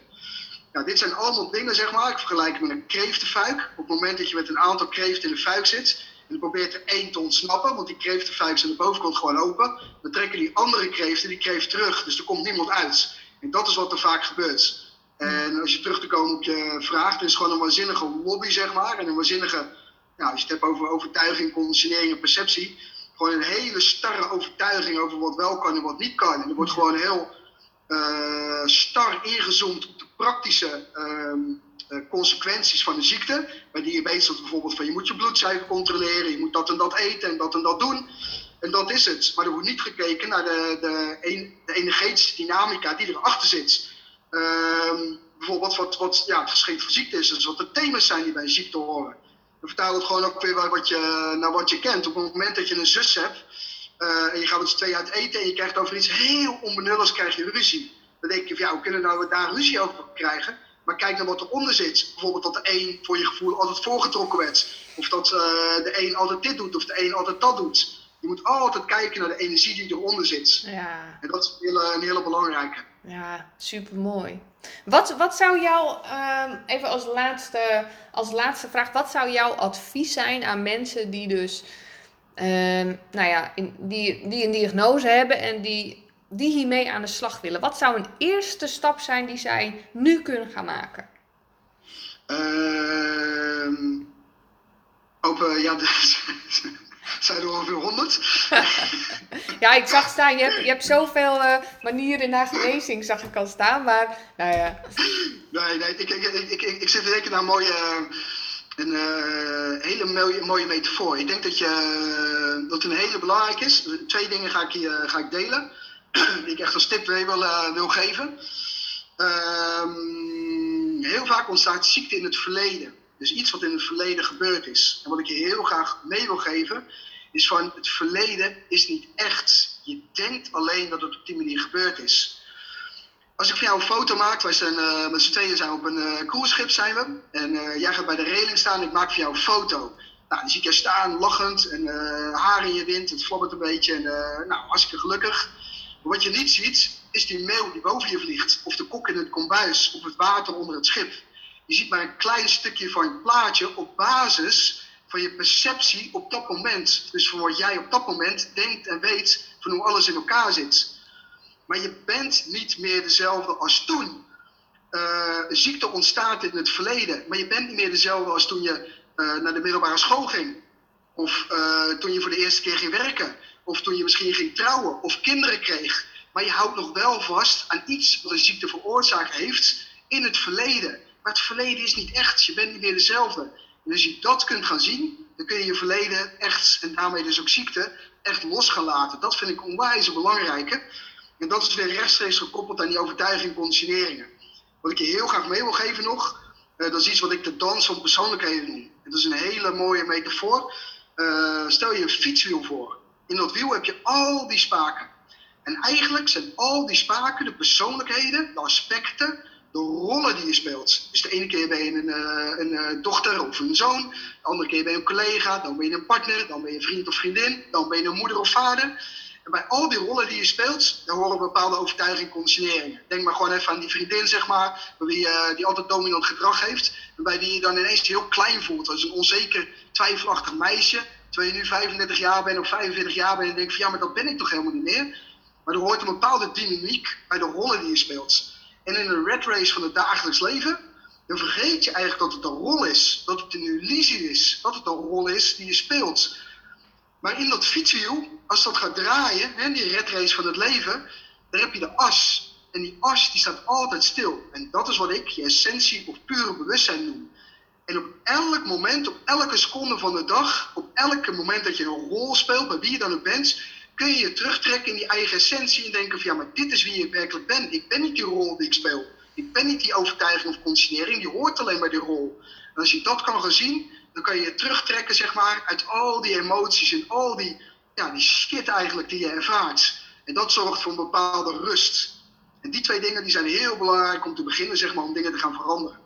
Speaker 2: Nou, dit zijn allemaal dingen, zeg maar. Ik vergelijk het met een kreeftenfuik. Op het moment dat je met een aantal kreeften in de fuik zit, en probeert er één te ontsnappen, want die kreeftenfuik is aan de bovenkant gewoon open, dan trekken die andere kreeften die kreeft terug. Dus er komt niemand uit. En dat is wat er vaak gebeurt. En als je terug te komen op je vraag, er is gewoon een waanzinnige lobby, zeg maar. En een waanzinnige, nou, als je het hebt over overtuiging, conditionering en perceptie gewoon een hele starre overtuiging over wat wel kan en wat niet kan. En er wordt gewoon heel uh, star ingezoomd op de praktische um, uh, consequenties van de ziekte. Bij diabetes dat bijvoorbeeld van je moet je bloedsuiker controleren, je moet dat en dat eten en dat en dat doen. En dat is het. Maar er wordt niet gekeken naar de, de, de energetische dynamica die erachter zit. Ehm, bijvoorbeeld wat, wat ja, het geschikt voor ziekte is. Dus wat de thema's zijn die bij een ziekte horen. Dan vertaal het gewoon ook weer wat je, naar wat je kent. Op het moment dat je een zus hebt uh, en je gaat met z'n twee uit eten en je krijgt over iets heel onbenulligs, krijg je ruzie. Dan denk je van ja, hoe kunnen we nou daar ruzie over krijgen? Maar kijk naar wat eronder zit. Bijvoorbeeld dat de een voor je gevoel altijd voorgetrokken werd. Of dat uh, de een altijd dit doet of de een altijd dat doet. Je moet altijd kijken naar de energie die eronder zit. Ja. En dat is een hele, een hele belangrijke.
Speaker 1: Ja, super mooi. Wat, wat zou jouw, uh, even als laatste, als laatste vraag, wat zou jouw advies zijn aan mensen die dus, uh, nou ja, die, die een diagnose hebben en die, die hiermee aan de slag willen? Wat zou een eerste stap zijn die zij nu kunnen gaan maken?
Speaker 2: Uh, open, ja, dus, zijn er ongeveer honderd.
Speaker 1: ja, ik zag staan, je hebt, je hebt zoveel uh, manieren naar genezing, zag ik al staan, maar nou ja.
Speaker 2: Nee, nee, ik, ik, ik, ik, ik zit te denken naar een mooie, een uh, hele mooie, mooie metafoor. Ik denk dat, je, dat een hele belangrijk is. Twee dingen ga ik hier ga ik delen, die ik echt als tip wil, uh, wil geven. Um, heel vaak ontstaat ziekte in het verleden. Dus iets wat in het verleden gebeurd is. En wat ik je heel graag mee wil geven, is van het verleden is niet echt. Je denkt alleen dat het op die manier gebeurd is. Als ik van jou een foto maak, wij zijn uh, met z'n tweeën zijn op een uh, cruiseschip zijn we. En uh, jij gaat bij de reling staan en ik maak van jou een foto. Nou, dan zie ik staan, lachend en haar in je wind, het flabbert een beetje. En nou, hartstikke gelukkig. Maar wat je niet ziet, is die meeuw die boven je vliegt. Of de kok in het kombuis, of het water onder het schip. Je ziet maar een klein stukje van je plaatje op basis van je perceptie op dat moment. Dus van wat jij op dat moment denkt en weet van hoe alles in elkaar zit. Maar je bent niet meer dezelfde als toen. Uh, ziekte ontstaat in het verleden, maar je bent niet meer dezelfde als toen je uh, naar de middelbare school ging. Of uh, toen je voor de eerste keer ging werken. Of toen je misschien ging trouwen of kinderen kreeg. Maar je houdt nog wel vast aan iets wat een ziekte veroorzaakt heeft in het verleden. Maar het verleden is niet echt. Je bent niet meer dezelfde. En als je dat kunt gaan zien, dan kun je je verleden echt, en daarmee dus ook ziekte, echt los gaan laten. Dat vind ik onwijs belangrijke. En dat is weer rechtstreeks gekoppeld aan die overtuiging conditioneringen. Wat ik je heel graag mee wil geven nog, uh, dat is iets wat ik de dans van persoonlijkheden noem. Dat is een hele mooie metafoor. Uh, stel je een fietswiel voor. In dat wiel heb je al die spaken. En eigenlijk zijn al die spaken de persoonlijkheden, de aspecten de rollen die je speelt. Dus de ene keer ben je een, uh, een uh, dochter of een zoon, de andere keer ben je een collega, dan ben je een partner, dan ben je vriend of vriendin, dan ben je een moeder of vader. En bij al die rollen die je speelt, daar horen bepaalde overtuiging conditioneringen. Denk maar gewoon even aan die vriendin, zeg maar, die, uh, die altijd dominant gedrag heeft. Waarbij die je dan ineens heel klein voelt. Als een onzeker, twijfelachtig meisje. Terwijl je nu 35 jaar bent of 45 jaar bent en denkt van ja, maar dat ben ik toch helemaal niet meer. Maar er hoort een bepaalde dynamiek bij de rollen die je speelt. En in een red race van het dagelijks leven, dan vergeet je eigenlijk dat het een rol is. Dat het een illusie is. Dat het een rol is die je speelt. Maar in dat fietswiel, als dat gaat draaien, hè, die red race van het leven, daar heb je de as. En die as die staat altijd stil. En dat is wat ik je essentie of pure bewustzijn noem. En op elk moment, op elke seconde van de dag, op elke moment dat je een rol speelt, bij wie je dan ook bent, kun je je terugtrekken in die eigen essentie en denken van ja, maar dit is wie ik werkelijk ben. Ik ben niet die rol die ik speel. Ik ben niet die overtuiging of conditionering, die hoort alleen bij die rol. En als je dat kan gaan zien, dan kan je je terugtrekken zeg maar, uit al die emoties en al die, ja, die shit eigenlijk die je ervaart. En dat zorgt voor een bepaalde rust. En die twee dingen die zijn heel belangrijk om te beginnen, zeg maar, om dingen te gaan veranderen.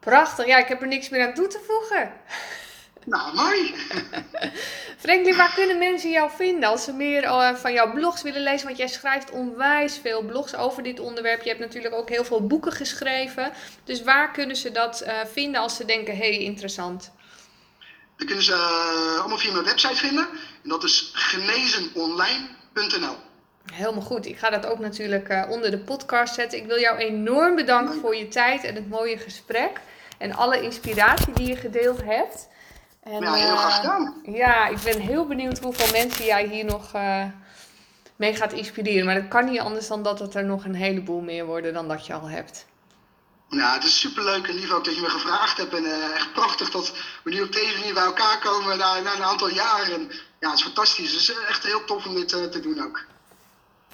Speaker 1: Prachtig, ja, ik heb er niks meer aan toe te voegen.
Speaker 2: Nou, mooi.
Speaker 1: Franklin, waar kunnen mensen jou vinden als ze meer uh, van jouw blogs willen lezen? Want jij schrijft onwijs veel blogs over dit onderwerp. Je hebt natuurlijk ook heel veel boeken geschreven. Dus waar kunnen ze dat uh, vinden als ze denken, hé, hey, interessant?
Speaker 2: Dat kunnen ze uh, allemaal via mijn website vinden. En dat is genezenonline.nl.
Speaker 1: Helemaal goed. Ik ga dat ook natuurlijk onder de podcast zetten. Ik wil jou enorm bedanken voor je tijd en het mooie gesprek. En alle inspiratie die je gedeeld hebt.
Speaker 2: En, ja, heel graag eh, gedaan.
Speaker 1: ja, ik ben heel benieuwd hoeveel mensen jij hier nog uh, mee gaat inspireren. Maar dat kan niet anders dan dat het er nog een heleboel meer worden dan dat je al hebt.
Speaker 2: Nou, het is superleuk en lief ook dat je me gevraagd hebt. En uh, echt prachtig dat we nu op deze manier bij elkaar komen na, na een aantal jaren. En, ja, het is fantastisch. Het is echt heel tof om dit uh, te doen ook.